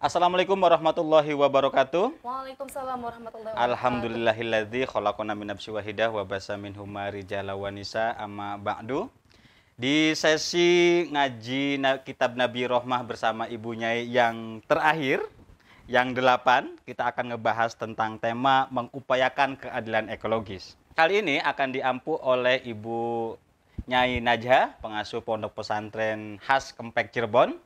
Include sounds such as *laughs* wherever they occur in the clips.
Assalamualaikum warahmatullahi wabarakatuh. Waalaikumsalam warahmatullahi wabarakatuh. Alhamdulillahilladzi khalaqana min nafsin wahidah wa basa minhuma rijalan wa nisa amma ba'du. Di sesi ngaji kitab Nabi Rohmah bersama ibunya yang terakhir, yang delapan, kita akan ngebahas tentang tema mengupayakan keadilan ekologis. Kali ini akan diampu oleh Ibu Nyai Najha, pengasuh Pondok Pesantren Khas Kempek Cirebon.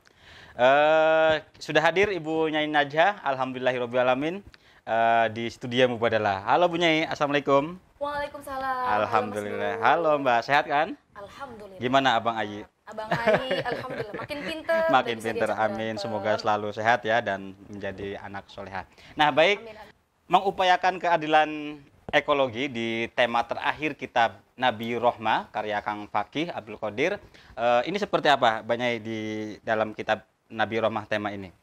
Eh, sudah hadir Ibu Nyai Najha, alhamdulillahirobbilalamin eh, di studio Mubadalah. Halo Bu Nyai, assalamualaikum. Waalaikumsalam. Alhamdulillah. Halo. Mbak, sehat kan? Alhamdulillah. Gimana Abang Ayi? Abang Ai, alhamdulillah makin pinter. *laughs* Makin pinter, amin. Semoga selalu sehat ya dan menjadi anak soleha. Nah baik, Amin, amin. mengupayakan keadilan ekologi di tema terakhir kitab Nabi Rohmah karya Kang Fakih Abdul Qadir. Eh, ini seperti apa banyak di dalam kitab Nabi Rohmah tema ini?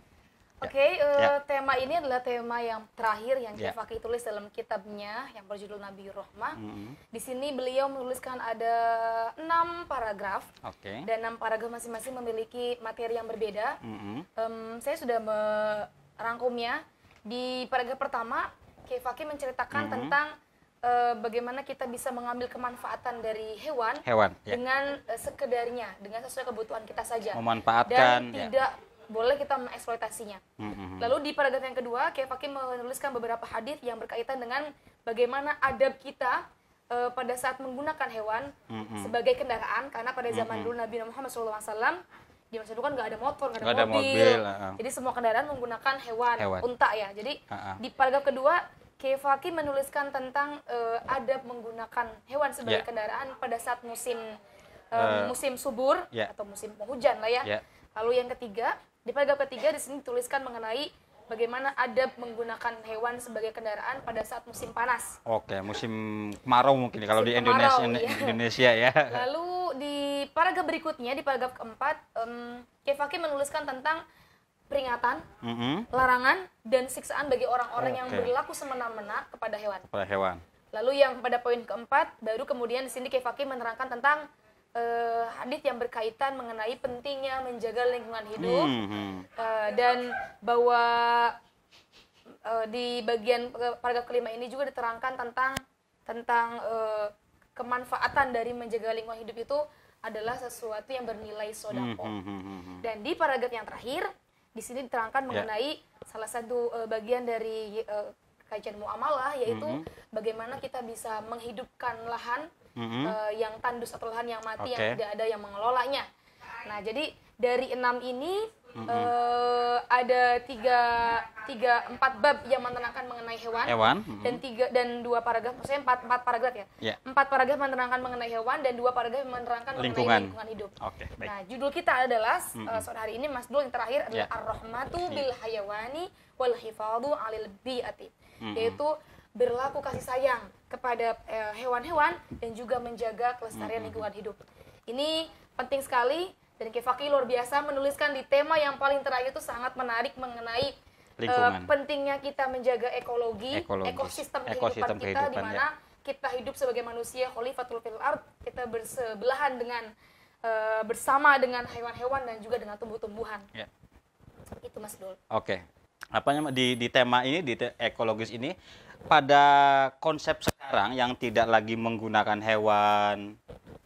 Oke, eh, Ya. tema ini adalah tema yang terakhir yang Ya. Kiai Fakih tulis dalam kitabnya yang berjudul Nabi Rohmah. Mm-mm. Di sini beliau menuliskan ada enam paragraf Oke. dan enam paragraf masing-masing memiliki materi yang berbeda. Mm-mm. Em, saya sudah merangkumnya di paragraf pertama Kiai Fakih menceritakan Mhm. tentang eh, bagaimana kita bisa mengambil kemanfaatan dari hewan Hewan, ya. dengan eh, sekedarnya dengan sesuai kebutuhan kita saja Memanfaatkan, dan ya. tidak boleh kita mengeksploitasinya. Mm-mm. Lalu di paragraf yang kedua, Kiai Fakih menuliskan beberapa hadis yang berkaitan dengan bagaimana adab kita eh, pada saat menggunakan hewan Mm-mm. sebagai kendaraan karena pada zaman dulu Nabi Muhammad SAW di masa dulu kan nggak ada motor, nggak ada, ada mobil. mobil, ah. Jadi semua kendaraan menggunakan hewan, Hewan. unta ya. Jadi ah. di paragraf kedua Kiai Fakih menuliskan tentang eh, adab menggunakan hewan sebagai Ya. kendaraan pada saat musim eh, Eh, musim subur ya. atau musim penghujan lah ya. Ya. Lalu yang ketiga, di paragraf ketiga di sini dituliskan mengenai bagaimana adab menggunakan hewan sebagai kendaraan pada saat musim panas. Oke, musim kemarau mungkin ya, kalau di Musim Indonesia kemarau, iya. Indonesia ya. *laughs* Lalu di paragraf berikutnya, di paragraf keempat, um, Fakih menuliskan tentang peringatan, Mm-mm. larangan, dan siksaan bagi orang-orang yang Oke. berlaku semena-mena kepada hewan. Kepada hewan. Lalu yang pada poin keempat, baru kemudian di sini Kiai Fakih menerangkan tentang eh, hadis yang berkaitan mengenai pentingnya menjaga lingkungan hidup Mhm. Eh, dan bahwa eh, di bagian paragraf kelima ini juga diterangkan tentang tentang eh, kemanfaatan dari menjaga lingkungan hidup itu adalah sesuatu yang bernilai sodako. Mhm, mhm. Dan di paragraf yang terakhir di sini diterangkan Ya. mengenai salah satu eh, bagian dari eh, kajian muamalah yaitu Mhm. bagaimana kita bisa menghidupkan lahan Mhm. eh, yang tandus atau lahan yang mati yang Oke. tidak ada yang mengelolanya. Nah, jadi dari enam ini eh, ada tiga, tiga empat bab yang menerangkan mengenai hewan, Hewan. mhm. dan tiga dan dua paragraf, maksudnya empat empat paragraf ya. Ya. Empat paragraf menerangkan mengenai hewan dan dua paragraf menerangkan Lingkungan. mengenai lingkungan hidup. Oke, baik. Nah, judul kita adalah uh, sore hari ini Mas Dul yang terakhir adalah Ya. Ar-Rahmatu bil hayawani wal hifadhu 'alil bi'ati. Mm-mm. Yaitu berlaku kasih sayang kepada eh, hewan-hewan dan juga menjaga kelestarian lingkungan hidup. Ini penting sekali dan Fakih luar biasa menuliskan di tema yang paling terakhir itu sangat menarik mengenai Lingkungan. pentingnya kita menjaga ekologi, Ekologis. ekosistem kehidupan Ekosistem kita kehidupan, di ya. mana kita hidup sebagai manusia khalifatul fil ard, kita bersebelahan dengan eh, bersama dengan hewan-hewan dan juga dengan tumbuh-tumbuhan. Ya. Itu Mas Dul. Oke. Apa namanya di di tema ini di te- ekologis ini pada konsep sekarang yang tidak lagi menggunakan hewan,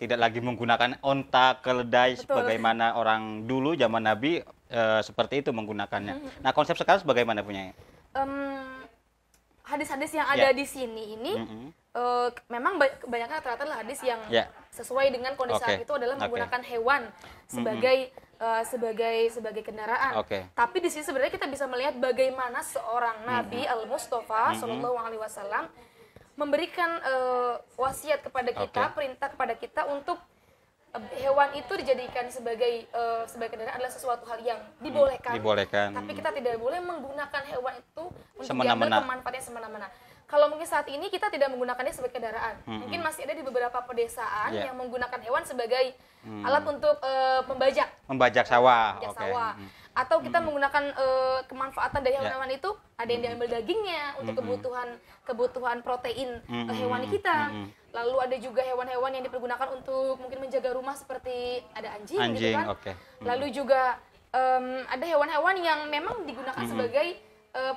tidak lagi menggunakan onta, keledai Betul. sebagaimana orang dulu zaman Nabi eh, seperti itu menggunakannya. Nah, konsep sekarang sebagaimana punya? Em, hadis-hadis yang ada Ya. di sini ini Mhm. eh, memang ba- kebanyakan rata-rata hadis yang Ya. sesuai dengan kondisi saat itu adalah menggunakan hewan sebagai eh, sebagai sebagai kendaraan. Oke. Tapi di sini sebenarnya kita bisa melihat bagaimana seorang Nabi Al Mustafa Mhm. Shallallahu Alaihi Wasallam memberikan eh, wasiat kepada kita, Oke. perintah kepada kita untuk eh, hewan itu dijadikan sebagai eh, sebagai kendaraan adalah sesuatu hal yang dibolehkan. Dibolehkan. Tapi kita tidak boleh menggunakan hewan itu untuk Semena-mena. diambil kemanfaatnya semena-mena. Kalau mungkin saat ini kita tidak menggunakannya sebagai kendaraan. Mungkin masih ada di beberapa pedesaan Yeah. yang menggunakan hewan sebagai alat untuk eh, membajak, Membajak sawah. membajak Oke. sawah. Mm. Atau kita menggunakan eh, kemanfaatan dari Ya. hewan-hewan itu, ada yang diambil dagingnya untuk kebutuhan kebutuhan protein eh, hewani kita. Lalu ada juga hewan-hewan yang dipergunakan untuk mungkin menjaga rumah seperti ada anjing, Anjing, gitu kan. oke. Lalu juga em, ada hewan-hewan yang memang digunakan sebagai eh,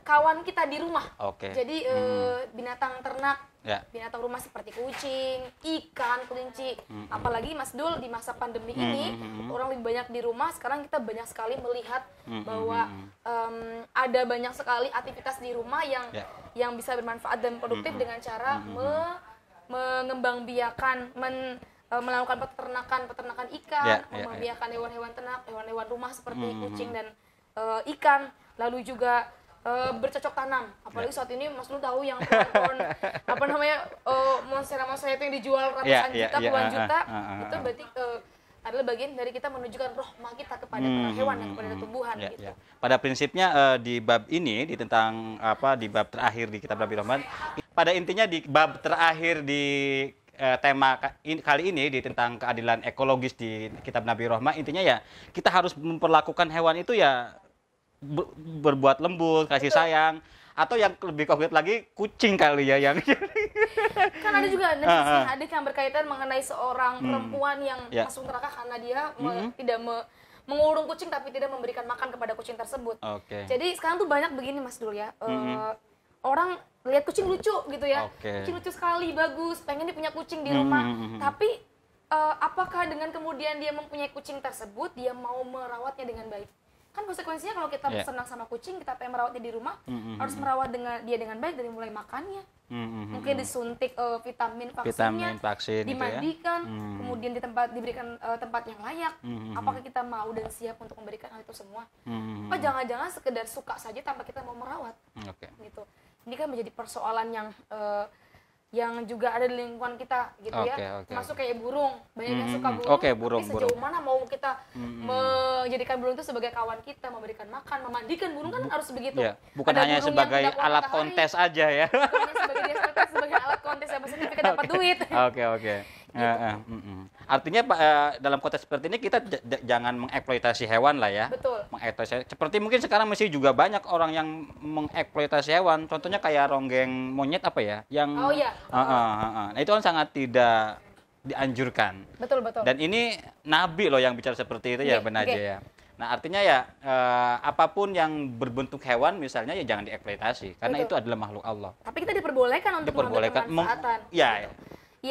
kawan kita di rumah. Oke. Jadi eh, binatang ternak, Ya. binatang rumah seperti kucing, ikan, kelinci. Apalagi Mas Dul di masa pandemi ini orang lebih banyak di rumah. Sekarang kita banyak sekali melihat bahwa em, ada banyak sekali aktivitas di rumah yang Ya. yang bisa bermanfaat dan produktif dengan cara me- mengembangbiakan men eh, melakukan peternakan peternakan ikan, Ya, ya, ya. membiarkan hewan-hewan ternak, hewan-hewan rumah seperti kucing dan eh, ikan, lalu juga eh, bercocok tanam. Apalagi Ya. saat ini Mas Lu tahu yang pohon *laughs* apa namanya eh, monstera monstera itu yang dijual ratusan Ya, ya, juta, ya, puluhan ah, juta, ah, ah, itu ah. berarti eh, adalah bagian dari kita menunjukkan rohmah kita kepada Hmm, hewan dan hmm, kepada hmm. tumbuhan Ya, gitu. ya. Pada prinsipnya eh, di bab ini di tentang apa di bab terakhir di kitab Nabi Rahman, pada intinya di bab terakhir di tema kali ini di tentang keadilan ekologis di kitab Nabi Rahman intinya ya kita harus memperlakukan hewan itu ya ber- berbuat lembut, kasih sayang atau yang lebih konkret lagi kucing kali ya yang *laughs* kan ada juga ah. hadis yang berkaitan mengenai seorang perempuan yang Ya. masuk neraka karena dia me- tidak me- mengurung kucing tapi tidak memberikan makan kepada kucing tersebut. Oke. Jadi sekarang tuh banyak begini Mas Dul ya. eh, Orang lihat kucing lucu gitu ya. Oke. Kucing lucu sekali, bagus, pengen dia punya kucing di Hmm, rumah. hmm, hmm, hmm. Tapi eh, apakah dengan kemudian dia mempunyai kucing tersebut dia mau merawatnya dengan baik? Kan konsekuensinya kalau kita Ya. senang sama kucing, kita pengen merawatnya di rumah, Hmm, hmm, harus merawat dengan dia dengan baik dari mulai makannya, Hmm, hmm, hmm, mungkin disuntik eh, vitamin vaksinnya, Vitamin, vaksin gitu ya. dimandikan, Hmm. kemudian di tempat diberikan eh, tempat yang layak. Hmm, hmm, Apakah kita mau dan siap untuk memberikan hal itu semua? Hmm, Apa jangan-jangan sekedar suka saja tanpa kita mau merawat Oke. gitu. Ini kan menjadi persoalan yang eh, yang juga ada di lingkungan kita gitu Oke, ya. oke, Termasuk kayak burung, banyak yang Hmm, suka hmm. burung. Oke, burung, tapi sejauh burung. mana mau kita Hmm, menjadikan burung itu sebagai kawan kita, memberikan makan, memandikan burung kan harus begitu. Ya, bukan Ada hanya yang sebagai alat matahari, kontes aja ya. bukan hanya sebagai sebagai, alat kontes yang positif kita dapat *laughs* duit. Oke oke. Eh, eh, mm, mm. Artinya Pak eh, dalam konteks seperti ini kita jangan mengeksploitasi hewan lah ya. Betul. Mengeksploitasi. Seperti mungkin sekarang masih juga banyak orang yang mengeksploitasi hewan. Contohnya kayak ronggeng monyet apa ya? Yang Oh, iya. Eh, eh, eh, eh. Nah, itu kan sangat tidak dianjurkan. Betul betul. Dan ini Nabi loh yang bicara seperti itu ya Oke, benar oke. aja ya. Nah artinya ya eh, apa pun yang berbentuk hewan misalnya ya jangan dieksploitasi karena Betul. itu adalah makhluk Allah. Tapi kita diperbolehkan untuk Diperbolehkan meng- ya, Gitu. Ya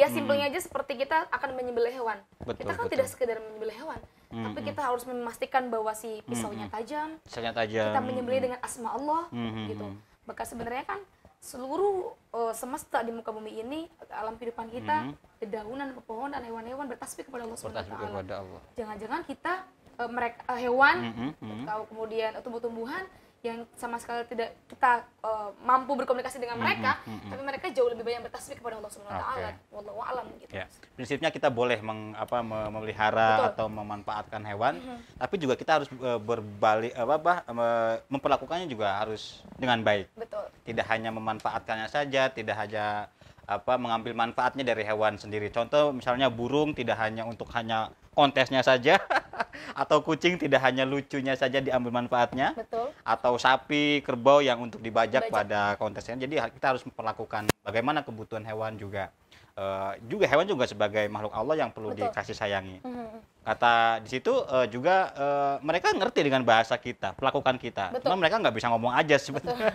simpelnya aja seperti kita akan menyembelih hewan. Betul, kita kan betul. tidak sekedar menyembelih hewan, tapi kita harus memastikan bahwa si pisaunya tajam, misalnya tajam. kita menyembelih dengan asma Allah Hmm, gitu. hmm. Maka sebenarnya kan seluruh eh, semesta di muka bumi ini, alam kehidupan kita, dedaunan, pepohonan, hewan-hewan bertasbih kepada Allah Subhanahu Bertasbih kepada Allah. Jangan-jangan kita eh, mereka eh, hewan Mhm, mhm. atau kemudian tumbuh-tumbuhan yang sama sekali tidak kita eh, mampu berkomunikasi dengan mereka, tapi mereka jauh lebih banyak bertasbih kepada Allah Subhanahu wa taala. Wallahu a'lam gitu. Ya, prinsipnya kita boleh meng, apa, me- memelihara Betul. atau memanfaatkan hewan, tapi juga kita harus eh, berbalik apa, apa me- memperlakukannya juga harus dengan baik. Betul. Tidak hanya memanfaatkannya saja, tidak hanya apa mengambil manfaatnya dari hewan sendiri. Contoh misalnya burung tidak hanya untuk hanya kontesnya saja *laughs* atau kucing tidak hanya lucunya saja diambil manfaatnya Betul. Atau sapi, kerbau yang untuk dibajak Dibajak. pada kontesnya. Jadi kita harus memperlakukan bagaimana kebutuhan hewan juga. Eh, juga hewan juga sebagai makhluk Allah yang perlu Betul. dikasih sayangi. Mhm. Kata di situ eh, juga eh, mereka ngerti dengan bahasa kita, pelakukan kita. Betul. Cuma mereka nggak bisa ngomong aja sebetulnya.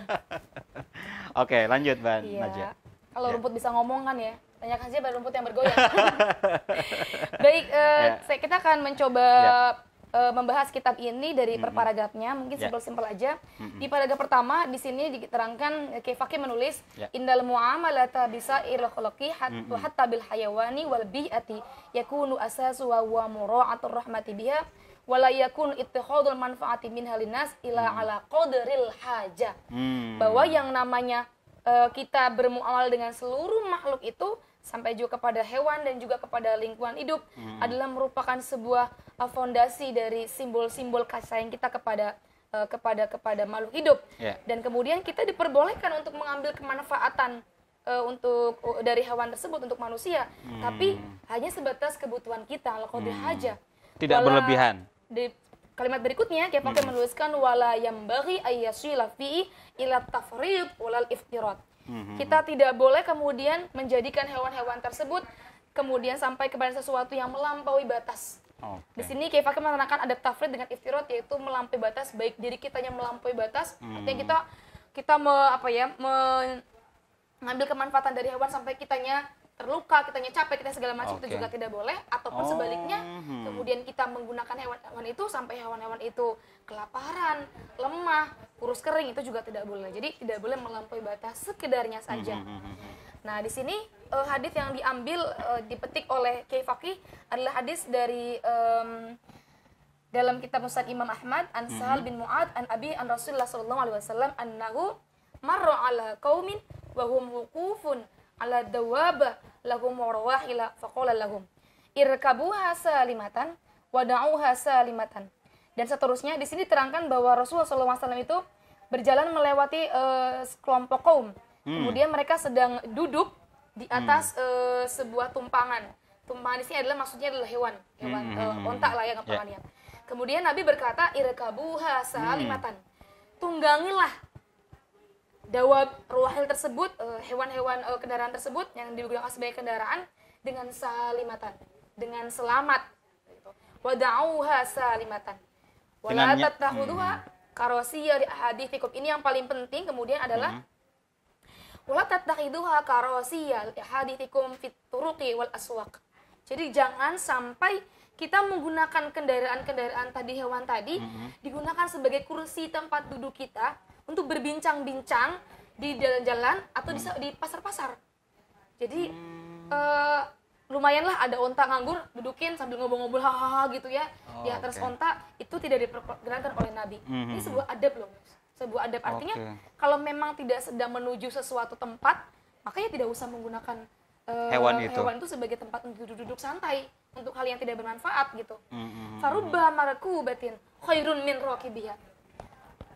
*laughs* Oke, lanjut Ban Najwa. Iya. Kalau Ya. rumput bisa ngomong kan ya. Tanyakan saja pada rumput yang bergoyang. *laughs* Baik, eh, Ya. saya kita akan mencoba Ya. Eh, membahas kitab ini dari per paragrafnya. Mungkin Ya. simpel-simpel aja. Di paragraf pertama di sini diterangkan eh, Kefaki menulis Ya. indal muamalata bisa irkholoki hatta hatta bil hayawani wal bi'ati yakunu asasu wa huwa mura'atur rahmati biha wala yakun ittikhadul manfaati min halinas ila ala qadril haja Hmm. bahwa yang namanya eh, kita bermuamalah dengan seluruh makhluk itu sampai juga kepada hewan dan juga kepada lingkungan hidup adalah merupakan sebuah eh, fondasi dari simbol-simbol kasih sayang kita kepada eh, kepada kepada makhluk hidup. Ya. Dan kemudian kita diperbolehkan untuk mengambil kemanfaatan eh, untuk uh, dari hewan tersebut untuk manusia, tapi hanya sebatas kebutuhan kita, al haja. Tidak Wala- berlebihan. Di kalimat berikutnya, kita pakai menuliskan wala yang bagi ayyasila fi ila tafrid walal iftirat. Kita tidak boleh kemudian menjadikan hewan-hewan tersebut kemudian sampai kepada sesuatu yang melampaui batas. Oke. Di sini Kiai Fakih menerangkan ada tafrid dengan iftirat yaitu melampaui batas baik diri kitanya melampaui batas artinya kita kita me, apa ya me- mengambil kemanfaatan dari hewan sampai kitanya terluka, kitanya capek, kita segala macam Oke. itu juga tidak boleh ataupun Oh, sebaliknya hmm. kemudian kita menggunakan hewan-hewan itu sampai hewan-hewan itu kelaparan, lemah, kurus kering itu juga tidak boleh. Jadi tidak boleh melampaui batas sekedarnya saja. Hmm, Nah, di sini eh, hadis yang diambil eh, dipetik oleh Kiai Fakih adalah hadis dari em, dalam kitab Musnad Imam Ahmad an Sahal bin Mu'ad an Abi an Rasulullah sallallahu alaihi wasallam annahu marra ala qaumin wa hum wuqufun ala dawaba lahum rawahila faqala lahum irkabuha salimatan wa da'uha salimatan dan seterusnya di sini diterangkan bahwa Rasulullah wasallam itu berjalan melewati eh, sekelompok kaum. Kemudian mereka sedang duduk di atas eh, sebuah tumpangan. Tumpangan di sini adalah maksudnya adalah hewan hewan eh, onta lah ya gampangannya kemudian Nabi berkata irkabuha salimatan. Tunggangilah dawab ruahil tersebut eh, hewan-hewan eh, kendaraan tersebut yang digunakan sebagai kendaraan dengan salimatan dengan selamat. Gitu. wada'uha salimatan wala Dengannya- tattakhudhuha karosiyya li ahadithikum ini yang paling penting kemudian adalah wala tattakhiduha karosiyya li ahadithikum fit turuqi wal aswaq. Jadi jangan sampai kita menggunakan kendaraan-kendaraan tadi hewan tadi digunakan sebagai kursi tempat duduk kita untuk berbincang-bincang di jalan-jalan atau di, di pasar-pasar. Jadi eh, lumayanlah ada onta nganggur dudukin sambil ngobrol-ngobrol hahaha gitu ya Oh, di atas oke. onta itu tidak diperkenankan oleh Nabi. Ini sebuah adab loh, sebuah adab artinya Oke. kalau memang tidak sedang menuju sesuatu tempat makanya tidak usah menggunakan eh, Hewan itu. hewan itu sebagai tempat untuk duduk-duduk santai untuk hal yang tidak bermanfaat gitu. Hmm, Farubba markubatin khairun min rakibiha.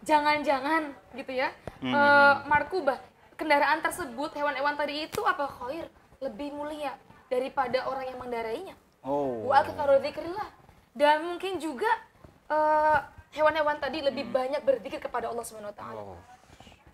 Jangan-jangan gitu ya. Hmm, eh, markubah kendaraan tersebut hewan-hewan tadi itu apa khair lebih mulia daripada orang yang mengendarainya. Oh. Wa dzikrillah. Dan mungkin juga eh, hewan-hewan tadi lebih banyak berzikir kepada Allah Subhanahu wa taala. Oh.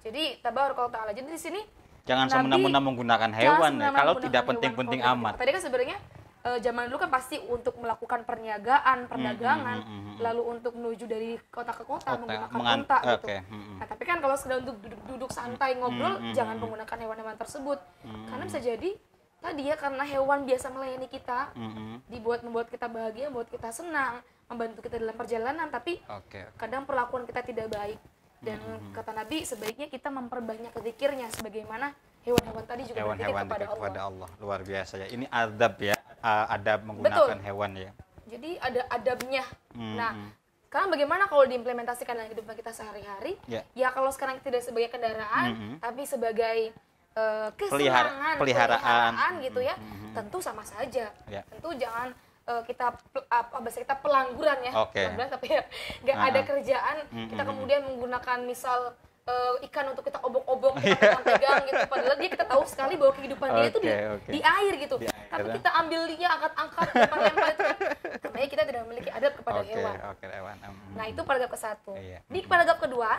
Jadi tabarakallahu taala. Jadi di sini Jangan semena-mena menggunakan hewan ya. Kalau tidak penting-penting amat. Tadi kan sebenarnya eh, zaman dulu kan pasti untuk melakukan perniagaan, perdagangan, mm, mm, mm. lalu untuk menuju dari kota ke kota Kota, menggunakan mengan- unta gitu. oke, mm, mm. Nah, tapi kan kalau sekedar untuk duduk-duduk santai ngobrol, jangan menggunakan hewan-hewan tersebut. Karena bisa jadi tadi ya karena hewan biasa melayani kita, Mm-mm. dibuat membuat kita bahagia, membuat kita senang, membantu kita dalam perjalanan, tapi Oke. kadang perlakuan kita tidak baik. Dan Mm-hmm. kata Nabi sebaiknya kita memperbanyak zikirnya sebagaimana hewan-hewan tadi juga berzikir Hewan-hewan kepada Allah. kepada Allah. Luar biasa ya. Ini adab ya. Adab menggunakan hewan ya. Jadi ada adabnya. Hmm, Nah, hmm. sekarang bagaimana kalau diimplementasikan dalam kehidupan kita sehari-hari? Ya. Ya kalau sekarang tidak sebagai kendaraan, Mhm. tapi sebagai Pelihara- kesenangan, peliharaan. gitu ya, Mhm. tentu sama saja. Ya. Tentu jangan eh, kita apa bahasa kita pelangguran ya, Oke. pelangguran tapi ya nggak ada Ah. kerjaan, Mhm. kita kemudian menggunakan misal eh, ikan untuk kita obok-obok, kita pegang-pegang gitu. Padahal dia kita tahu sekali bahwa kehidupan dia itu di, oke. di air gitu. Di air, Tapi ya. kita ambil dia angkat-angkat lempar-lempar itu kan. Namanya kita tidak memiliki adab kepada Oke, hewan. oke hewan. Mm. Nah, itu paragraf ke satu. Iya. Di paragraf kedua,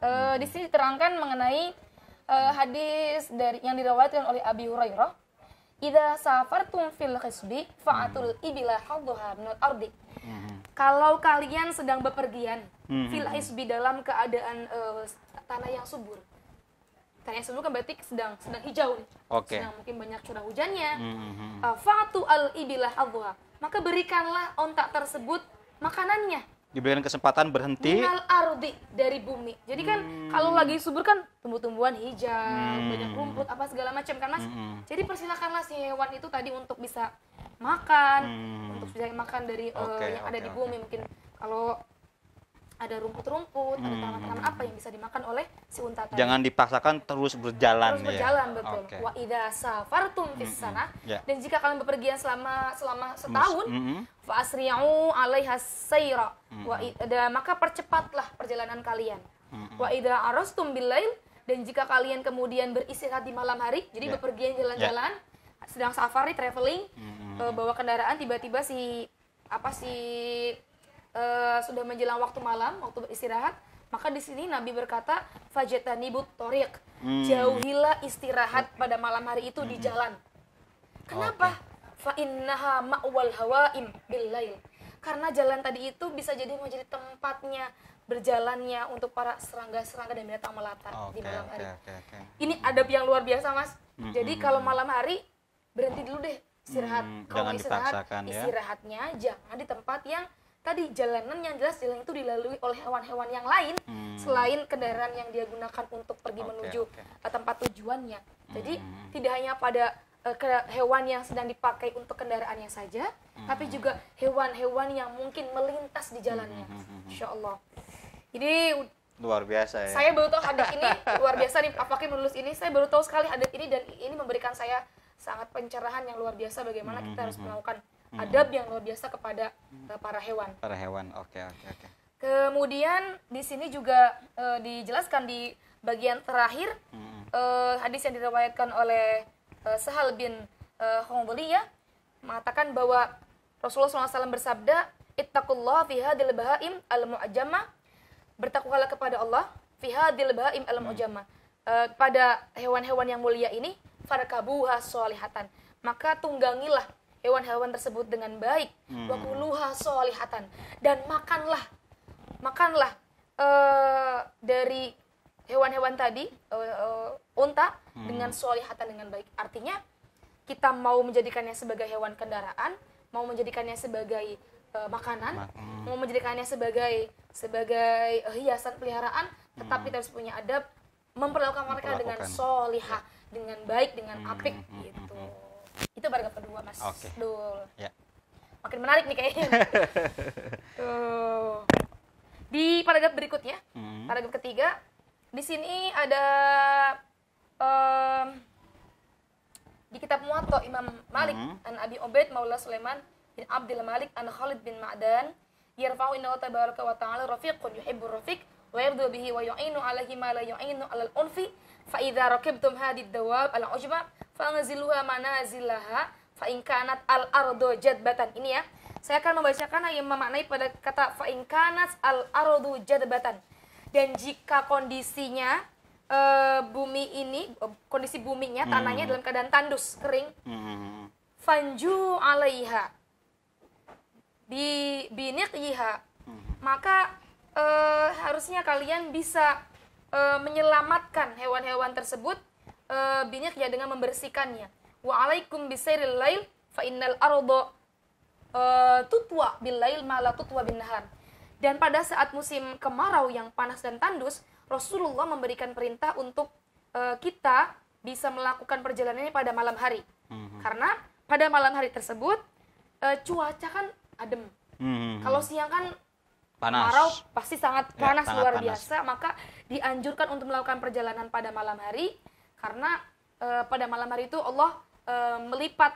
eh, di sini diterangkan mengenai eh, hadis dari yang diriwayatkan oleh Abi Hurairah. Idza safartum fil khisbi fa'atul ibila hadduha minal ardi. Mhm. Kalau kalian sedang bepergian Mhm. fil hisbi dalam keadaan eh, tanah yang subur. Tanah yang subur kan berarti sedang sedang hijau. Oke. Sedang mungkin banyak curah hujannya. Mhm. Uh, Fatu al ibilah hadduha. Maka berikanlah ontak tersebut makanannya Diberikan kesempatan berhenti. minal ardi dari bumi. Jadi kan Hmm. kalau lagi subur kan tumbuh-tumbuhan hijau, banyak rumput apa segala macam kan Mas. Hmm. Jadi persilakanlah si hewan itu tadi untuk bisa makan, Hmm. untuk bisa makan dari eh, Oke, yang ada oke, di bumi mungkin kalau ada rumput-rumput, ada Hmm. tanaman-tanaman apa yang bisa dimakan oleh si unta tadi. Jangan dipaksakan terus berjalan Terus ya. berjalan betul. Oke. Wa idza safartum fis Mm-mm. sana Ya. dan jika kalian bepergian selama selama setahun Mus- mm-mm. fa asri'u 'alaiha sayra wa Mm-mm. i- da- maka percepatlah perjalanan kalian. Mm-mm. Wa idza arastum billail dan jika kalian kemudian beristirahat di malam hari, jadi Ya. bepergian jalan-jalan, sedang safari traveling, eh, bawa kendaraan tiba-tiba si apa si eh, sudah menjelang waktu malam, waktu beristirahat, maka di sini Nabi berkata fajatanibut tariq. Hmm. Jauhilah istirahat pada malam hari itu di jalan. Kenapa? Fa innaha ma'wal hawaim billail. Karena jalan tadi itu bisa jadi menjadi tempatnya berjalannya untuk para serangga-serangga dan binatang melata Oke, di malam hari. oke, oke. Ini adab yang luar biasa, Mas. Mm, Jadi mm, kalau mm. malam hari berhenti dulu deh istirahat. Hmm, kalau jangan istirahat, dipaksakan ya. istirahatnya jangan di tempat yang tadi jalanan yang jelas jalan itu dilalui oleh hewan-hewan yang lain Hmm. selain kendaraan yang dia gunakan untuk pergi Oke, menuju oke. eh, tempat tujuannya. Jadi Hmm. tidak hanya pada ke- hewan yang sedang dipakai untuk kendaraannya saja, tapi Hmm. juga hewan-hewan yang mungkin melintas di jalannya. Hmm, Insya Allah. Ini Luar biasa ya. saya baru tahu hadits ini *laughs* luar biasa nih Pak Fakir menulis ini saya baru tahu sekali hadits ini dan ini memberikan saya sangat pencerahan yang luar biasa bagaimana kita harus melakukan adab yang luar biasa kepada eh, para hewan. Para hewan. Oke, oke, oke. Kemudian di sini juga eh, dijelaskan di bagian terakhir Mm-mm. eh, hadis yang diriwayatkan oleh eh, Sahal bin uh, ya mengatakan bahwa Rasulullah SAW bersabda, "Ittaqullah fi hadil bahaim al-mu'ajjama." Bertakwalah kepada Allah fi hadil bahaim al-mu'ajjama. Eh, pada hewan-hewan yang mulia ini, farkabuha solihatan. Maka tunggangilah hewan-hewan tersebut dengan baik. Wa kuluha solihatan. Dan makanlah makanlah eh, dari hewan-hewan tadi eh, eh, unta dengan solihatan dengan baik. Artinya kita mau menjadikannya sebagai hewan kendaraan mau menjadikannya sebagai eh, makanan Ma- hmm. mau menjadikannya sebagai sebagai eh, hiasan peliharaan tetapi kita harus punya adab memperlakukan mereka dengan solihah dengan baik dengan Hmm, apik hmm, gitu. Hmm, itu paragraf kedua mas Oke. Dul. Ya. makin menarik nih kayaknya *laughs* Tuh. Di paragraf berikutnya, Mm. paragraf ketiga, di sini ada em, di kitab Muwatta Imam Malik Mhm. an Abi Ubaid Maula Sulaiman bin Abdul Malik an Khalid bin Ma'dan yarfa'u inna tabaraka wa ta'ala rafiqun yuhibbur rafiq wa yardu bihi wa yu'inu alaihi ma la yu'inu alal unfi. Fa idza rakibtum hadid dawab al ujma fanziluha manazilaha fa in kanat al ardu jadbatan. Ini ya. Saya akan membacakan yang memaknai pada kata fa in kanat al ardu jadbatan. Dan jika kondisinya eh, bumi ini kondisi buminya tanahnya dalam keadaan tandus kering Mm. fanju alaiha bi biniqiha maka eh, harusnya kalian bisa eh, menyelamatkan hewan-hewan tersebut eh, biniqya dengan membersihkannya wa alaikum bisairil lail fa innal arda eh, tutwa bil lail ma la tutwa bin nahar dan pada saat musim kemarau yang panas dan tandus Rasulullah memberikan perintah untuk eh, kita bisa melakukan perjalanannya pada malam hari Mhm. karena pada malam hari tersebut eh, cuaca kan adem. Mhm. Kalau siang kan panas. kemarau pasti sangat Ya, panas sangat luar panas. biasa, maka dianjurkan untuk melakukan perjalanan pada malam hari karena eh, pada malam hari itu Allah eh, melipat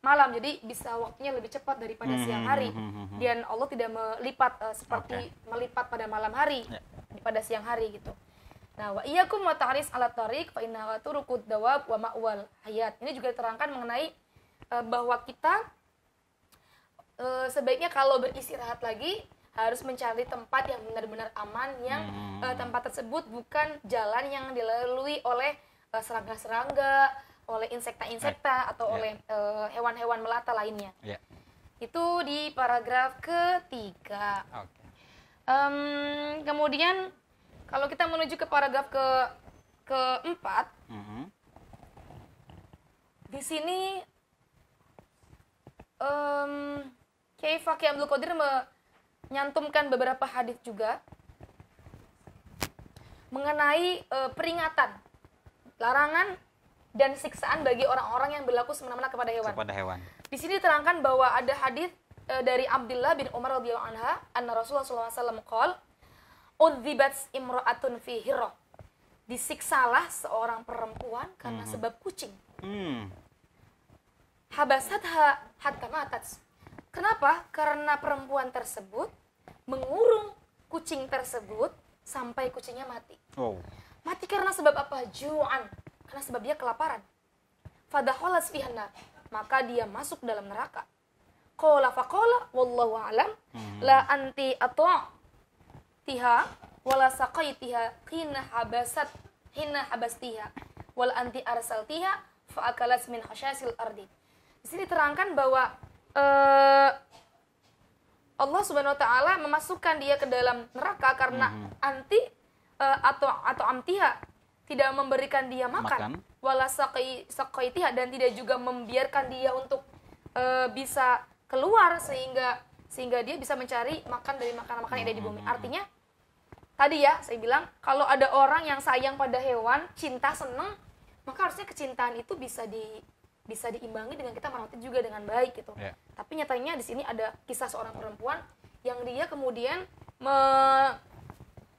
malam jadi bisa waktunya lebih cepat daripada Hmm, siang hari. hmm, hmm, hmm. Dan Allah tidak melipat eh, seperti melipat pada malam hari Ya. pada siang hari gitu. Nah, wa iyyakum wa ta'ris ala tariq fa turuqud dawab wa ma'wal hayat. Ini juga diterangkan mengenai eh, bahwa kita eh, sebaiknya kalau beristirahat lagi harus mencari tempat yang benar-benar aman yang Hmm. eh, tempat tersebut bukan jalan yang dilalui oleh eh, serangga-serangga, oleh insekta-insekta atau Ya. oleh eh, hewan-hewan melata lainnya. Ya. Itu di paragraf ketiga. Oke. Em, kemudian kalau kita menuju ke paragraf ke keempat, Mhm. di sini em Kiai Fakih Abdul Qadir menyantumkan beberapa hadis juga mengenai eh, peringatan, larangan dan siksaan bagi orang-orang yang berlaku semena-mena kepada hewan. Kepada hewan. Di sini diterangkan bahwa ada hadis eh, dari Abdullah bin Umar radhiyallahu anha, anna Rasulullah SAW qol, Udzibat imra'atun fi hirah. Disiksalah seorang perempuan karena sebab kucing. Hmm. Habasatha hatta matat. Kenapa? Karena perempuan tersebut mengurung kucing tersebut sampai kucingnya mati. Oh. Mati karena sebab apa? Ju'an. Karena sebab dia kelaparan. Fadakhalas fihanna. Maka dia masuk dalam neraka. Qala faqala wallahu alam la anti atwa tiha wala saqaitiha hina habasat hina habastiha wala anti arsaltiha fa akalas min hasyasil ardi. Di sini terangkan bahwa eh, Allah Subhanahu wa taala memasukkan dia ke dalam neraka karena anti eh, atau atau amtiha. Tidak memberikan dia makan, Makan. wala saqai saqaitiha. Dan tidak juga membiarkan dia untuk eh, bisa keluar sehingga sehingga dia bisa mencari makan dari makanan-makanan yang ada di bumi. Artinya tadi ya saya bilang kalau ada orang yang sayang pada hewan, cinta, seneng, maka harusnya kecintaan itu bisa di bisa diimbangi dengan kita merawatnya juga dengan baik gitu. Ya. Tapi nyatanya di sini ada kisah seorang perempuan yang dia kemudian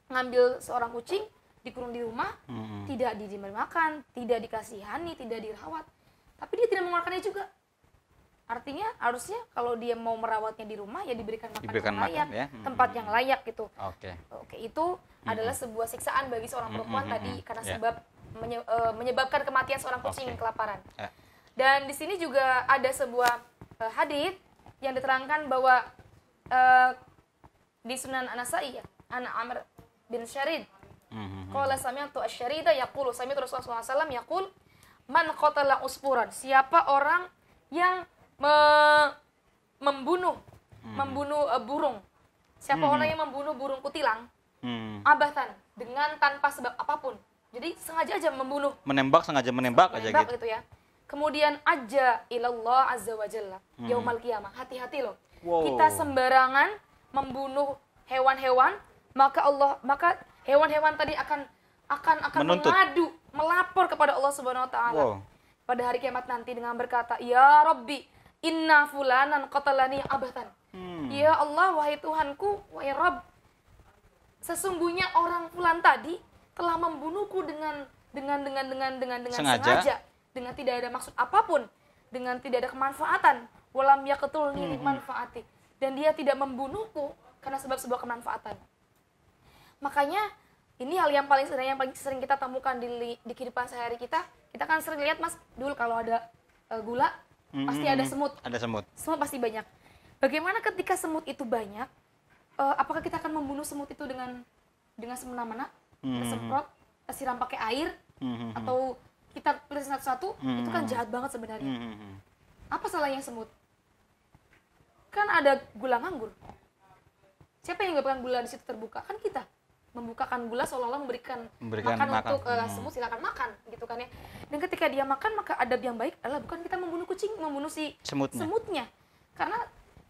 mengambil seorang kucing dikurung di rumah, Hmm. tidak diberi makan, tidak dikasihani, tidak dirawat. Tapi dia tidak mengeluarkannya juga. Artinya harusnya kalau dia mau merawatnya di rumah ya diberikan makan Diberikan yang makan, layak, ya. Hmm. tempat yang layak gitu. Oke. Oke, itu adalah sebuah siksaan bagi seorang perempuan mm, tadi karena ya. sebab menye- eh, menyebabkan kematian seorang kucing Oke. kelaparan. Ya. Dan di sini juga ada sebuah eh, hadith yang diterangkan bahwa eh, di Sunan Anasai ya, Amr bin Syarid. Mhm. Qala sami'tu asy-syarida yaqulu sami'tu Rasulullah SAW yaqul man qatala usfuran. Siapa orang yang me- membunuh membunuh eh, burung. Siapa orang yang membunuh burung kutilang Hmm. abatan dengan tanpa sebab apa pun. Jadi sengaja aja membunuh Menembak sengaja menembak, aja menembak gitu. gitu ya. Kemudian aja ilallah azza wa jalla yaumal qiyamah. Hati-hati loh. Hmm. Wow. Kita sembarangan membunuh hewan-hewan, maka Allah maka hewan-hewan tadi akan akan akan Menuntut. mengadu, melapor kepada Allah Subhanahu wa taala. Wow. Pada hari kiamat nanti dengan berkata, "Ya Rabbi, inna fulanan qatalani abatan." Hmm. Ya Allah, wahai Tuhanku, wahai Rabb, sesungguhnya orang fulan tadi telah membunuhku dengan dengan dengan dengan dengan dengan Sengaja. sengaja, dengan tidak ada maksud apa pun, dengan tidak ada kemanfaatan, walam yaqtulni Hmm, li manfaati dan dia tidak membunuhku karena sebab sebuah kemanfaatan. Makanya ini hal yang paling sering yang paling sering kita temukan di di kehidupan sehari kita. Kita kan sering lihat Mas, dulu kalau ada eh, gula pasti ada Mhm. semut Ada semut. semut pasti banyak. Bagaimana ketika semut itu banyak? eh, apakah kita akan membunuh semut itu dengan dengan semena-mena? Mhm. semprot, siram pakai air, Mhm. atau kita pilih satu-satu? Itu kan Mhm. jahat banget sebenarnya. Mhm. Apa salahnya semut? Kan ada gula nganggur. Siapa yang menyebabkan gula di situ terbuka? Kan kita membukakan gula seolah-olah memberikan, Memberikan makan, makan. untuk Hmm. semut silakan makan gitu kan ya. Dan ketika dia makan maka adab yang baik adalah bukan kita membunuh kucing, membunuh si Semutnya. semutnya. Karena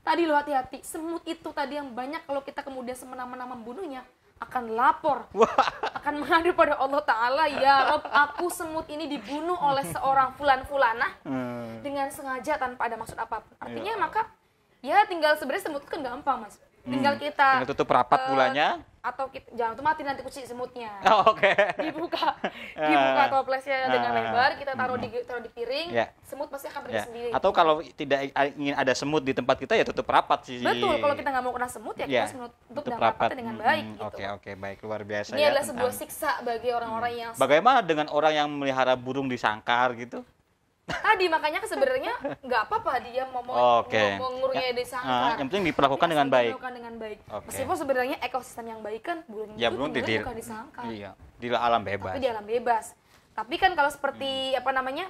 tadi lo hati-hati, semut itu tadi yang banyak kalau kita kemudian semena-mena membunuhnya akan lapor, akan mengadu pada Allah Taala, ya Rob, aku semut ini dibunuh oleh seorang fulan fulanah Hmm. dengan sengaja tanpa ada maksud apa pun. Artinya Ya. maka ya tinggal sebenarnya semut itu kan gampang mas. Tinggal kita Tinggal tutup rapat eh, gulanya. atau kita, jangan tuh mati nanti kucing semutnya. *laughs* Oh, Oke. Dibuka, *laughs* dibuka toplesnya dengan Ah. lebar, kita taruh di taruh di piring, Ya. semut pasti akan pergi Ya. sendiri. Atau kalau tidak ingin ada semut di tempat kita ya tutup rapat sih. Betul, kalau kita nggak mau kena semut ya, Ya, kita semut tutup dengan rapatnya dengan Mm, baik mm, gitu. Oke oke baik luar biasa Ini ya. adalah sebuah tentang- siksa bagi orang-orang yang Bagaimana dengan orang yang melihara burung di sangkar gitu? Tadi makanya sebenarnya nggak apa-apa dia mau mau ngurungnya di Ah, sangkar. yang penting diperlakukan dengan baik. Dilakukan dengan baik. Oke. Meskipun sebenarnya ekosistem yang baik kan burung Ya itu belum di bukan di sangkar, Iya, di alam bebas. tapi di alam bebas. Tapi kan kalau seperti apa namanya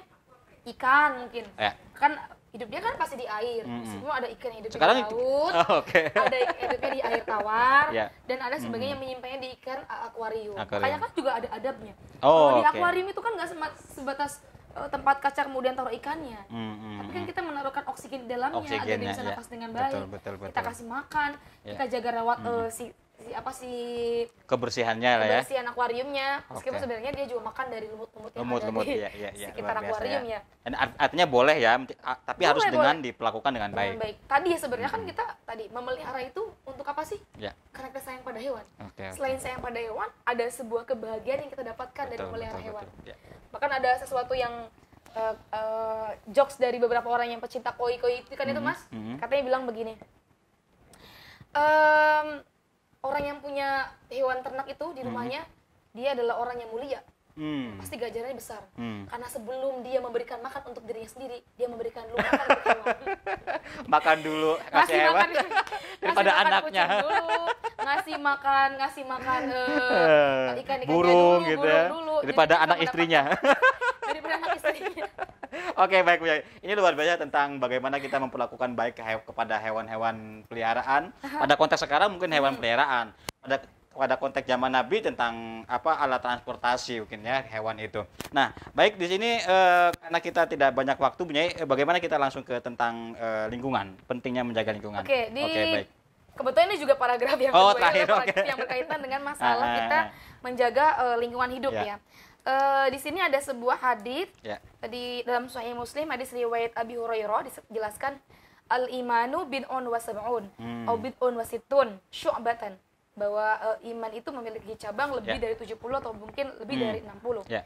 ikan mungkin, Ya. kan hidupnya kan pasti di air. Mm-mm. Meskipun ada ikan yang hidup Sekarang di laut, Oh, *laughs* Oke. ada ikan hidupnya di air tawar, Ya. dan ada sebagian yang menyimpannya di ikan uh, akuarium. Makanya kan juga ada adabnya. Oh, Kalau di akuarium itu kan nggak sebatas uh, tempat kaca kemudian taruh ikannya. Mm, mm, Tapi kan mm. kita menaruhkan oksigen di dalamnya agar dia bisa ya. nafas dengan Betul, baik. betul, Kita betul. kasih makan, Ya. kita jaga rawat uh, si si apa si Kebersihannya lah ya. kebersihan akuariumnya meskipun sebenarnya dia juga makan dari lumut-lumut yang Lumut-lumut ada di ya, ya, ya, sekitar biasa akuarium ya. ya. Dan art- artinya boleh ya, tapi harus Boleh, dengan boleh. diperlakukan dengan baik. Dengan baik. Tadi ya sebenarnya kan kita tadi memelihara itu untuk apa sih? Ya. Karena kita sayang pada hewan. Oke. Selain sayang pada hewan, ada sebuah kebahagiaan yang kita dapatkan dari Betul, memelihara betul, hewan. betul. Ya. Bahkan ada sesuatu yang eh, eh, jokes dari beberapa orang yang pecinta koi-koi itu kan itu Mhm, mas, mhm. katanya bilang begini, "Em, orang yang punya hewan ternak itu di rumahnya, dia adalah orang yang mulia, Hmm. pasti gajarannya besar. Hmm. Karena sebelum dia memberikan makan untuk dirinya sendiri, dia memberikan dulu makan untuk. Makan dulu kasih hewan makan *laughs* daripada ngasih anaknya. dulu, ngasih makan ngasih makan *laughs* eh, ikan-ikannya burung dulu, gitu burung ya. dulu. *laughs* Daripada anak istrinya. daripada anak istrinya. Oke baik Bu. Ini luar biasa tentang bagaimana kita memperlakukan baik ke- kepada hewan-hewan peliharaan. Pada konteks sekarang mungkin hewan peliharaan. Pada pada konteks zaman Nabi tentang apa alat transportasi mungkin ya hewan itu. Nah baik di sini eh, karena kita tidak banyak waktu Yai, eh, bagaimana kita langsung ke tentang eh, lingkungan, pentingnya menjaga lingkungan. Oke, di baik. Kebetulan ini juga paragraf yang Oh, kedua, terakhir, adalah paragraf oke. yang berkaitan dengan masalah Ah, *laughs* ah, kita ah. menjaga eh, lingkungan hidup Ya. ya. Eh, di sini ada sebuah hadis Ya. di dalam Sahih Muslim hadis riwayat Abi Hurairah dijelaskan al imanu bid'un wa sab'un Hmm. au bid'un wa sittun syu'batan bahwa eh, iman itu memiliki cabang lebih Ya. dari 70 atau mungkin lebih Hmm. dari 60 Ya.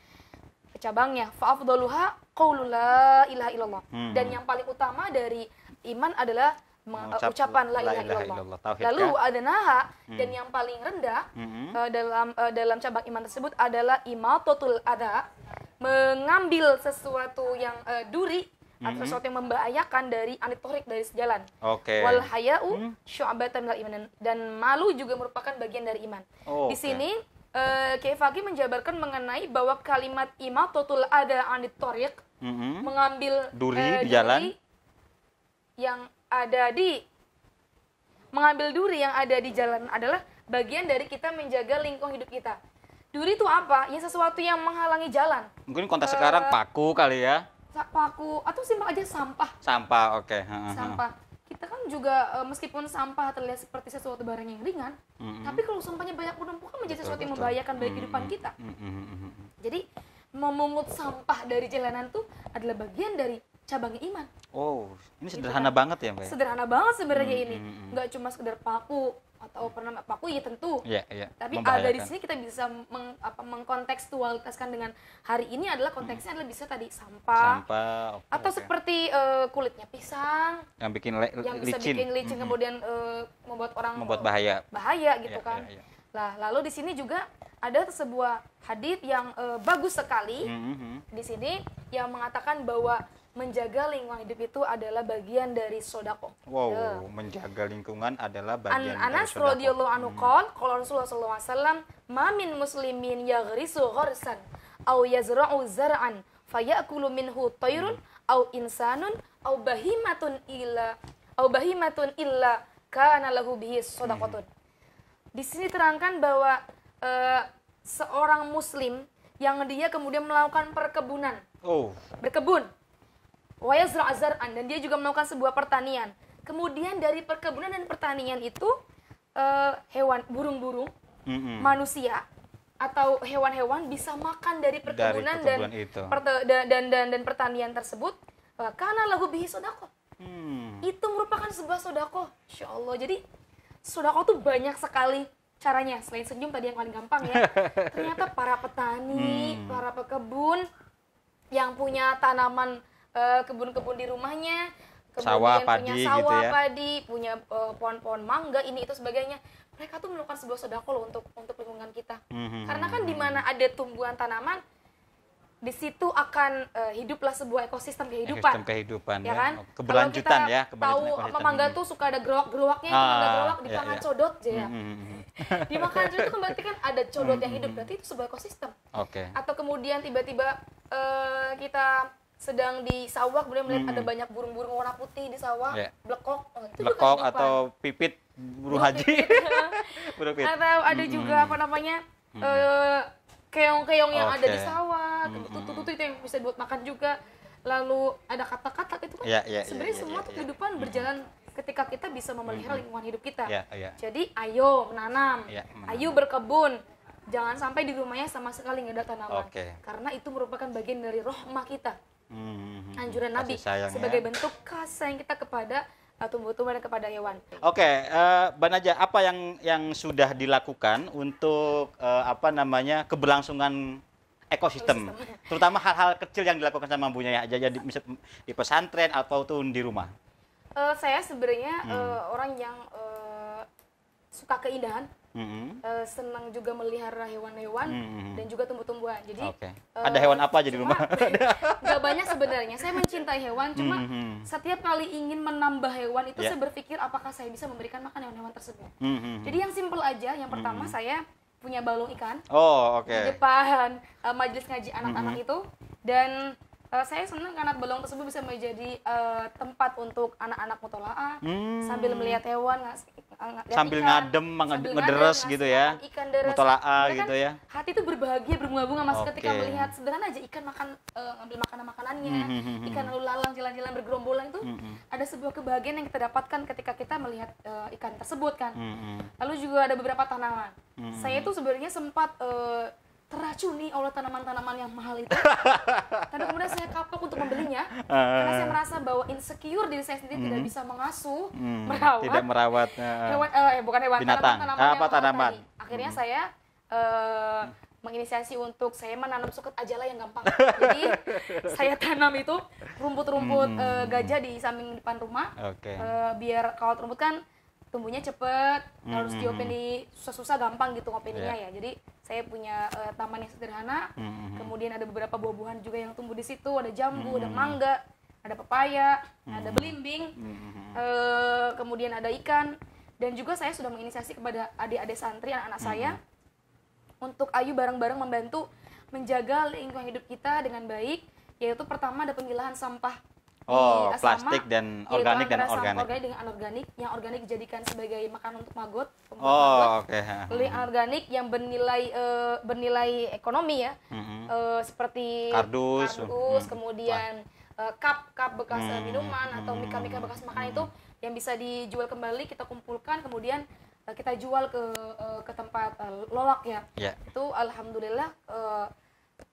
cabangnya fa'afdaluha qaulu la ilaha illallah Hmm. dan yang paling utama dari iman adalah meng- Mengucap ucapan la la ilaha illallah, illallah. Tauhid, lalu ya? ada naha dan yang paling rendah Mhm. eh, dalam eh, dalam cabang iman tersebut adalah imatatul ada mengambil sesuatu yang eh, duri atau Mhm. sesuatu yang membahayakan dari anitorik dari sejalan Oke. wal haya'u Hmm. syu'batan minal iman dan malu juga merupakan bagian dari iman. Oh, Di oke. sini eh Kiai Fakih menjabarkan mengenai bahwa kalimat imatatul ada anit tariq Mhm. mengambil Duri eh, di jalan. yang ada di mengambil duri yang ada di jalan adalah bagian dari kita menjaga lingkungan hidup kita. Duri itu apa? Ya sesuatu yang menghalangi jalan. Mungkin konteks sekarang Eh, paku kali ya. Paku atau simpel aja sampah. Sampah, oke. Heeh, heeh. Sampah. Kita kan juga eh, meskipun sampah terlihat seperti sesuatu barang yang ringan, Mhm. tapi kalau sampahnya banyak menumpuk kan menjadi sesuatu yang membahayakan bagi kehidupan kita. mhm, mhm, mhm. Jadi memungut sampah dari jalanan tuh adalah bagian dari cabang iman. Oh, ini Gitu sederhana kan. banget ya, Mbak? ya? Sederhana banget sebenarnya Hmm, ini. Nggak cuma sekedar paku atau pernah paku ya tentu. Iya, iya. Tapi ada di sini kita bisa meng, apa, mengkontekstualitaskan dengan hari ini adalah konteksnya adalah bisa tadi sampah, sampah oke, atau oke. seperti eh, kulitnya pisang yang bikin le- yang bisa licin, bikin licin Mhm. kemudian eh, membuat orang membuat bahaya. bahaya gitu Iya, kan. iya, iya. Lah, lalu di sini juga ada sebuah hadis yang eh, bagus sekali Mhm, mhm. di sini yang mengatakan bahwa menjaga lingkungan hidup itu adalah bagian dari sodako. Wow, Ya. menjaga lingkungan adalah An bagian dari Anas sedekah. radhiyallahu anhu qol qala Rasulullah sallallahu alaihi wasallam ma min muslimin yaghrisu gharsan aw yazra'u zar'an fayakulu minhu tayrun aw insanun aw bahimatun illa aw bahimatun illa kana lahu bihi shadaqatun. Di sini terangkan bahwa eh, seorang muslim yang dia kemudian melakukan perkebunan, Oh, berkebun wayazra azar'an dan dia juga melakukan sebuah pertanian. Kemudian dari perkebunan dan pertanian itu eh, hewan burung-burung, mhm. manusia atau hewan-hewan bisa makan dari perkebunan, perkebunan dan, itu. perte- da- dan dan dan pertanian tersebut eh, karena lahu bihi sodako. Hmm. Itu merupakan sebuah sodako. Insya Allah. Jadi sodako tuh banyak sekali caranya. Selain senyum tadi yang paling gampang ya. *laughs* Ternyata para petani, Hmm. para pekebun yang punya tanaman eh, kebun-kebun di rumahnya, kemudian Sawah, punya padi gitu sawah, ya. padi, punya eh, pohon-pohon mangga, ini itu sebagainya. Mereka tuh melakukan sebuah sodako loh untuk untuk lingkungan kita. Mhm. Karena kan di mana ada tumbuhan tanaman, di situ akan eh, hiduplah sebuah ekosistem kehidupan Ekosistem kehidupan ya kan? Keberlanjutan Kalau kita ya, Tahu keberlanjutan apa ekosistem. mangga tuh suka ada gerowak-gerowaknya, Ah, mangga gerowak iya, dipangan iya. codot aja ya. Mhm, mhm. *laughs* Dimakan codot itu kan berarti kan ada codot yang hidup, Mhm. berarti itu sebuah ekosistem. Oke. Atau kemudian tiba-tiba eh, kita sedang di sawah kemudian melihat Mhm. ada banyak burung-burung warna putih di sawah, Iya. blekok, oh, itu juga Lekok kehidupan. atau pipit burung haji. *laughs* burung pipit. atau ada juga apa namanya eh, keong-keong yang ada di sawah, Mm-mm. tutut-tutut itu yang bisa buat makan juga. Lalu ada kata-kata itu kan Iya, iya, iya, sebenarnya iya, semua tuh iya. kehidupan berjalan ketika kita bisa memelihara lingkungan hidup kita. Iya, iya. Jadi ayo menanam, Iya, menanam. ayo berkebun. Jangan sampai di rumahnya sama sekali nggak ada tanaman. Oke. Karena itu merupakan bagian dari rohmah kita. Hmm, Anjuran Nabi sayang ya. sebagai bentuk kasih sayang kita kepada uh, tumbuh-tumbuhan dan kepada hewan. Oke, eh, Mbak Naja, apa yang yang sudah dilakukan untuk eh, apa namanya keberlangsungan ekosistem, terutama hal-hal kecil yang dilakukan sama Bu Nyai aja di, misal di pesantren ataupun di rumah. Eh, saya sebenarnya Hmm. eh, orang yang eh, suka keindahan, Mhm. eh, senang juga melihara hewan-hewan Hmm. dan juga tumbuh-tumbuhan. Jadi Oke. eh, Ada hewan apa aja di rumah? *laughs* nggak banyak sebenarnya. Saya mencintai hewan, cuma Mhm. setiap kali ingin menambah hewan itu Ya. saya berpikir apakah saya bisa memberikan makan hewan-hewan tersebut. Mhm. Jadi yang simple aja. Yang pertama saya punya balung ikan Oh, di oke. depan eh, majelis ngaji anak-anak Mm-hmm. itu dan eh, saya senang karena balong tersebut bisa menjadi eh, tempat untuk anak-anak mutolaah Hmm. sambil melihat hewan ngas- ng- lihat Sambil ikan, ngadem, sambil ngederes ngadem, gitu ya. ikan deres. Mutolaah gitu kan ya. hati itu berbahagia berbunga-bunga mas ketika Oke. melihat sederhana aja ikan makan eh, ngambil makanan makanannya Mhm. ikan lalu lalang jalan-jalan bergerombolan itu Mhm. ada sebuah kebahagiaan yang kita dapatkan ketika kita melihat eh, ikan tersebut kan Mhm. Lalu juga ada beberapa tanaman. Hmm. Saya itu sebenarnya sempat eh, teracuni oleh tanaman-tanaman yang mahal itu. *laughs* Tapi kemudian saya kapok untuk membelinya karena saya merasa bahwa insecure diri saya sendiri tidak bisa mengasuh, Hmm. merawat Tidak merawat. eh, hewan eh eh, bukan hewan Binatang. Ah, yang apa mahal tanaman? tadi. Akhirnya saya eh, menginisiasi untuk saya menanam suket ajallah yang gampang. *laughs* Jadi saya tanam itu rumput-rumput eh, gajah di samping depan rumah. Oke. Eh, biar kalau rumput kan tumbuhnya cepet harus Hmm, diopeni susah-susah gampang gitu ngopeninya Iya. ya jadi saya punya eh, taman yang sederhana. Hmm, kemudian ada beberapa buah-buahan juga yang tumbuh di situ. Ada jambu Hmm. ada mangga ada pepaya ada belimbing Hmm. eh, kemudian ada ikan. Dan juga saya sudah menginisiasi kepada adik-adik santri anak-anak saya untuk ayu bareng-bareng membantu menjaga lingkungan hidup kita dengan baik yaitu pertama ada pemilahan sampah Oh, asrama, plastik dan yaitu organik dan organik. organik dengan anorganik yang organik dijadikan sebagai makanan untuk magot. Oh, oke. Lalu yang organik yang bernilai eh, bernilai ekonomi ya Mhm. eh, seperti Kardus. kardus, Hmm. kemudian eh, cup cup bekas Hmm. minuman atau mika-mika bekas makan itu yang bisa dijual kembali kita kumpulkan kemudian kita jual ke ke tempat lolak ya Ya. itu alhamdulillah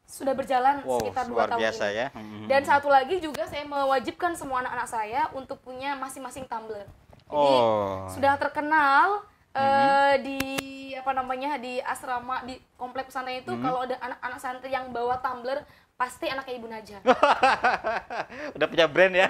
sudah berjalan Wow, sekitar dua tahun biasa ini. ya. Dan satu lagi juga saya mewajibkan semua anak-anak saya untuk punya masing-masing tumbler. Jadi Oh. sudah terkenal eh, di apa namanya di asrama di komplek pesantren itu kalau ada anak-anak santri yang bawa tumbler pasti anaknya Ibu Najah. *laughs* Udah punya brand ya.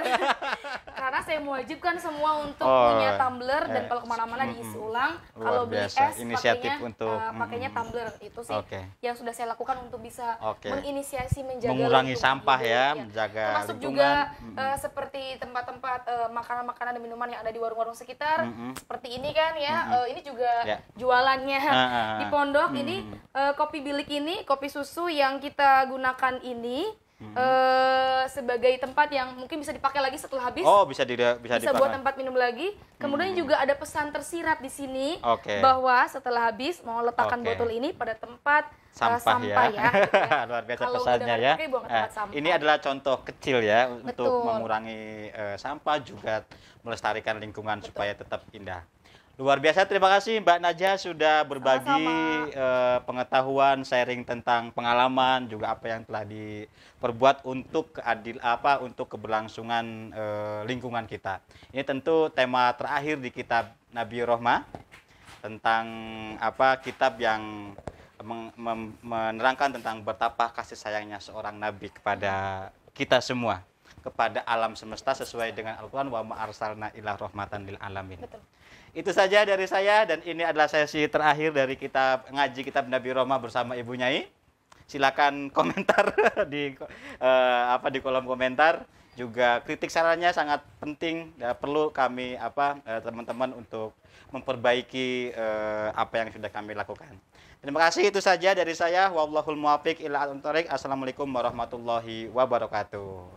*laughs* Karena saya mewajibkan semua untuk Oh, punya tumbler dan eh, kalau ke mana-mana diisi ulang. Luar Kalau beli biasa. es Inisiatif pakainya, untuk, eh, pakainya mm, tumbler itu sih Oke. yang sudah saya lakukan untuk bisa Oke. menginisiasi menjaga Mengurangi sampah hidup, ya, menjaga Termasuk lingkungan. juga Mm-mm. eh, seperti tempat-tempat eh, makanan-makanan dan minuman yang ada di warung-warung sekitar. Mm-mm. Seperti ini kan ya, eh, ini juga Ya. jualannya ah, ah. di pondok ini eh, kopi bilik ini, kopi susu yang kita gunakan ini eh, sebagai tempat yang mungkin bisa dipakai lagi setelah habis. Oh, bisa di bisa, bisa buat dipakai. tempat minum lagi. Kemudian juga ada pesan tersirat di sini Oke. bahwa setelah habis mau letakkan Oke. botol ini pada tempat eh, sampah, sampah ya. ya. gitu ya. Luar biasa Kalau pesannya ya. buang ke Nah, sampah. ini adalah contoh kecil ya untuk Betul. mengurangi eh, sampah juga melestarikan lingkungan supaya tetap indah. Luar biasa terima kasih Mbak Najah sudah berbagi eh, pengetahuan, sharing tentang pengalaman juga apa yang telah diperbuat untuk keadil apa untuk keberlangsungan eh, lingkungan kita. Ini tentu tema terakhir di kitab Nabi Rohmah tentang apa kitab yang menerangkan tentang betapa kasih sayangnya seorang nabi kepada kita semua kepada alam semesta sesuai dengan Al-Qur'an wa ma arsalna ila rahmatan lil alamin. Betul. Itu saja dari saya dan ini adalah sesi terakhir dari kitab ngaji kitab Nabi Roma bersama Ibu Nyai. Silakan *laughs* komentar di eh, apa di kolom komentar. Juga kritik sarannya sangat penting ya, perlu kami apa eh, teman-teman untuk memperbaiki eh, apa yang sudah kami lakukan. Terima kasih itu saja dari saya. Wallahul muwaffiq ila aqwamit Assalamualaikum warahmatullahi wabarakatuh.